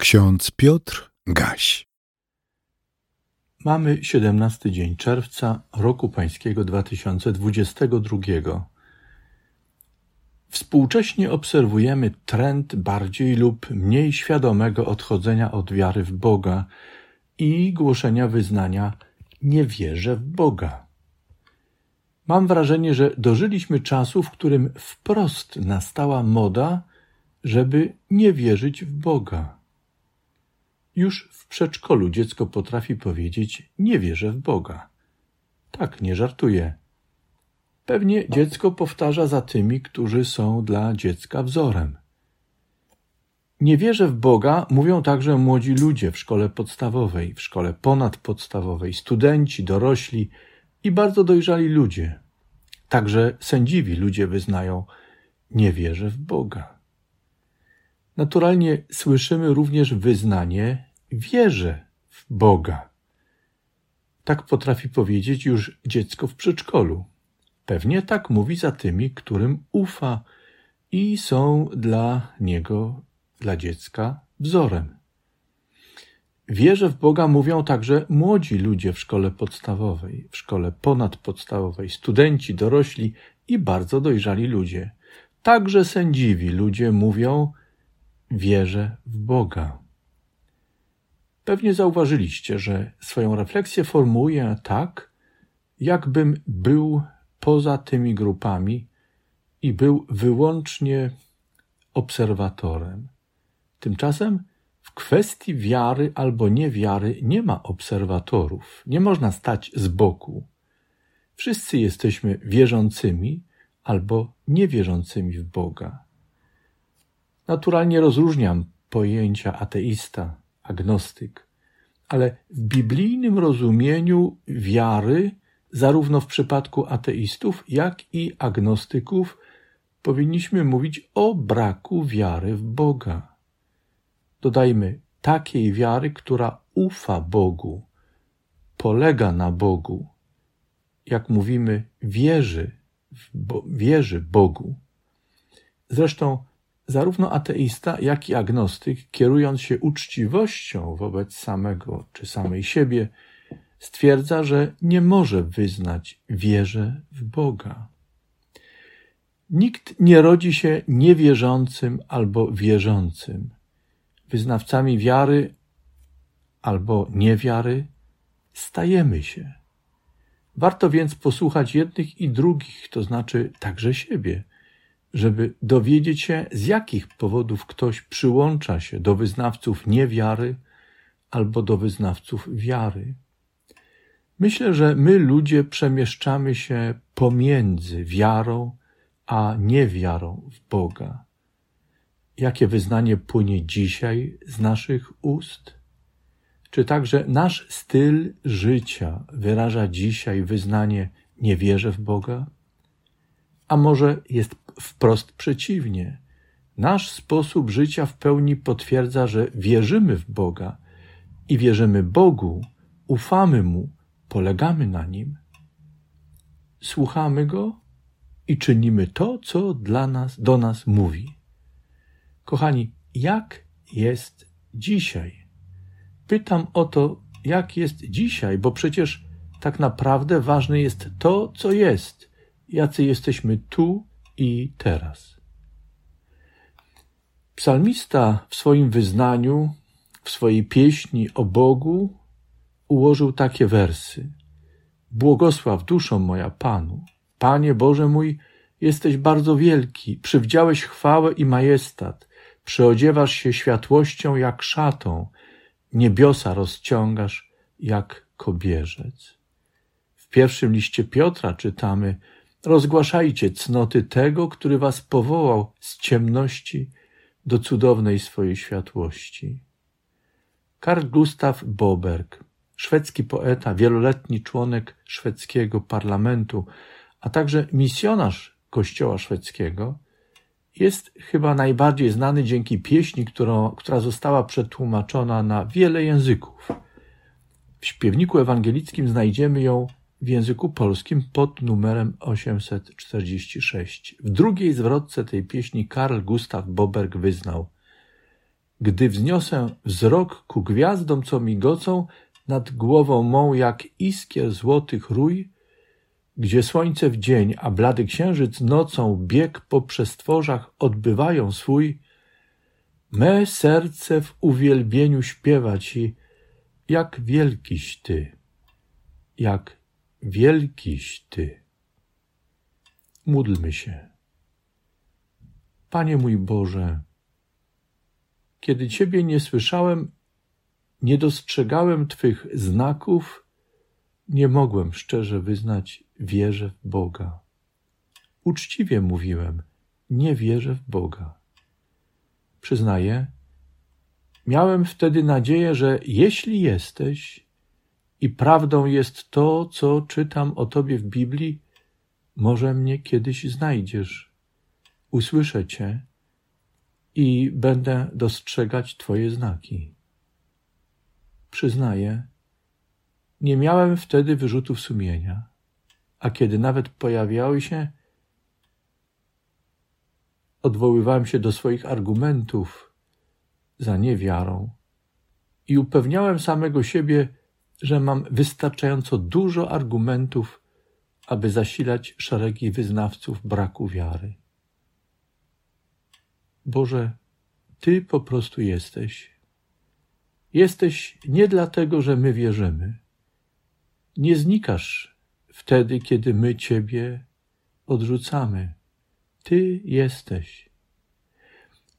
Ksiądz Piotr Gaś. Mamy 17 dzień czerwca roku pańskiego 2022. Współcześnie obserwujemy trend bardziej lub mniej świadomego odchodzenia od wiary w Boga i głoszenia wyznania nie wierzę w Boga. Mam wrażenie, że dożyliśmy czasu, w którym wprost nastała moda, żeby nie wierzyć w Boga. Już w przedszkolu dziecko potrafi powiedzieć: Nie wierzę w Boga. Tak, nie żartuję. Pewnie dziecko powtarza za tymi, którzy są dla dziecka wzorem. Nie wierzę w Boga mówią także młodzi ludzie w szkole podstawowej, w szkole ponadpodstawowej, studenci, dorośli i bardzo dojrzali ludzie. Także sędziwi ludzie wyznają: Nie wierzę w Boga. Naturalnie słyszymy również wyznanie wierzę w Boga. Tak potrafi powiedzieć już dziecko w przedszkolu. Pewnie tak mówi za tymi, którym ufa i są dla niego, dla dziecka, wzorem. Wierzę w Boga mówią także młodzi ludzie w szkole podstawowej, w szkole ponadpodstawowej, studenci, dorośli i bardzo dojrzali ludzie. Także sędziwi ludzie mówią: Wierzę w Boga. Pewnie zauważyliście, że swoją refleksję formułuję tak, jakbym był poza tymi grupami i był wyłącznie obserwatorem. Tymczasem w kwestii wiary albo niewiary nie ma obserwatorów, nie można stać z boku. Wszyscy jesteśmy wierzącymi albo niewierzącymi w Boga. Naturalnie rozróżniam pojęcia ateista, agnostyk, ale w biblijnym rozumieniu wiary, zarówno w przypadku ateistów, jak i agnostyków, powinniśmy mówić o braku wiary w Boga. Dodajmy takiej wiary, która ufa Bogu, polega na Bogu, jak mówimy, wierzy, Bo wierzy Bogu. Zresztą Zarówno ateista, jak i agnostyk, kierując się uczciwością wobec samego czy samej siebie, stwierdza, że nie może wyznać wierze w Boga. Nikt nie rodzi się niewierzącym albo wierzącym. Wyznawcami wiary albo niewiary stajemy się. Warto więc posłuchać jednych i drugich, to znaczy także siebie żeby dowiedzieć się, z jakich powodów ktoś przyłącza się do wyznawców niewiary albo do wyznawców wiary. Myślę, że my ludzie przemieszczamy się pomiędzy wiarą a niewiarą w Boga. Jakie wyznanie płynie dzisiaj z naszych ust? Czy także nasz styl życia wyraża dzisiaj wyznanie nie wierzę w Boga? A może jest wprost przeciwnie. Nasz sposób życia w pełni potwierdza, że wierzymy w Boga i wierzymy Bogu, ufamy Mu, polegamy na Nim. Słuchamy Go i czynimy to, co dla nas, do nas mówi. Kochani, jak jest dzisiaj? Pytam o to, jak jest dzisiaj, bo przecież tak naprawdę ważne jest to, co jest, jacy jesteśmy tu i teraz. Psalmista w swoim wyznaniu, w swojej pieśni o Bogu ułożył takie wersy. Błogosław duszą moja Panu. Panie Boże mój, jesteś bardzo wielki, przywdziałeś chwałę i majestat, przyodziewasz się światłością jak szatą, niebiosa rozciągasz jak kobierzec. W pierwszym liście Piotra czytamy – Rozgłaszajcie cnoty tego, który was powołał z ciemności do cudownej swojej światłości. Karl Gustav Boberg, szwedzki poeta, wieloletni członek szwedzkiego parlamentu, a także misjonarz Kościoła szwedzkiego, jest chyba najbardziej znany dzięki pieśni, którą, która została przetłumaczona na wiele języków. W śpiewniku ewangelickim znajdziemy ją w języku polskim pod numerem 846. W drugiej zwrotce tej pieśni Karl Gustav Boberg wyznał gdy wzniosę wzrok ku gwiazdom, co migocą nad głową mą jak iskier złotych rój, gdzie słońce w dzień, a blady księżyc nocą bieg po przestworzach odbywają swój, me serce w uwielbieniu śpiewa Ci, jak wielkiś Ty, jak wielkiś Ty. Módlmy się. Panie mój Boże, kiedy Ciebie nie słyszałem, nie dostrzegałem Twych znaków, nie mogłem szczerze wyznać wierzę w Boga. Uczciwie mówiłem, nie wierzę w Boga. Przyznaję, miałem wtedy nadzieję, że jeśli jesteś i prawdą jest to, co czytam o Tobie w Biblii, może mnie kiedyś znajdziesz, usłyszę Cię i będę dostrzegać Twoje znaki. Przyznaję, nie miałem wtedy wyrzutów sumienia, a kiedy nawet pojawiały się, odwoływałem się do swoich argumentów za niewiarą i upewniałem samego siebie, że mam wystarczająco dużo argumentów, aby zasilać szeregi wyznawców braku wiary. Boże, Ty po prostu jesteś. Jesteś nie dlatego, że my wierzymy. Nie znikasz wtedy, kiedy my Ciebie odrzucamy. Ty jesteś.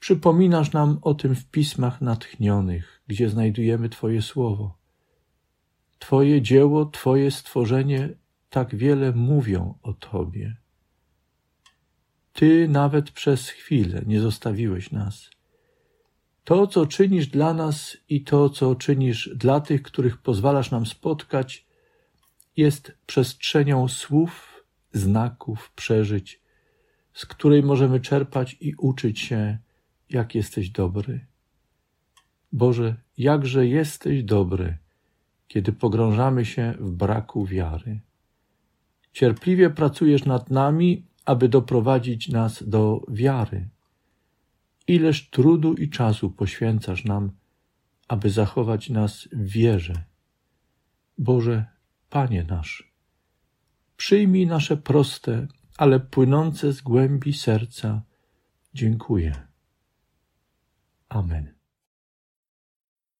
Przypominasz nam o tym w pismach natchnionych, gdzie znajdujemy Twoje słowo. Twoje dzieło, Twoje stworzenie tak wiele mówią o Tobie. Ty nawet przez chwilę nie zostawiłeś nas. To, co czynisz dla nas i to, co czynisz dla tych, których pozwalasz nam spotkać, jest przestrzenią słów, znaków, przeżyć, z której możemy czerpać i uczyć się, jak jesteś dobry. Boże, jakże jesteś dobry, kiedy pogrążamy się w braku wiary. Cierpliwie pracujesz nad nami, aby doprowadzić nas do wiary. Ileż trudu i czasu poświęcasz nam, aby zachować nas w wierze. Boże, Panie nasz, przyjmij nasze proste, ale płynące z głębi serca dziękuję. Amen.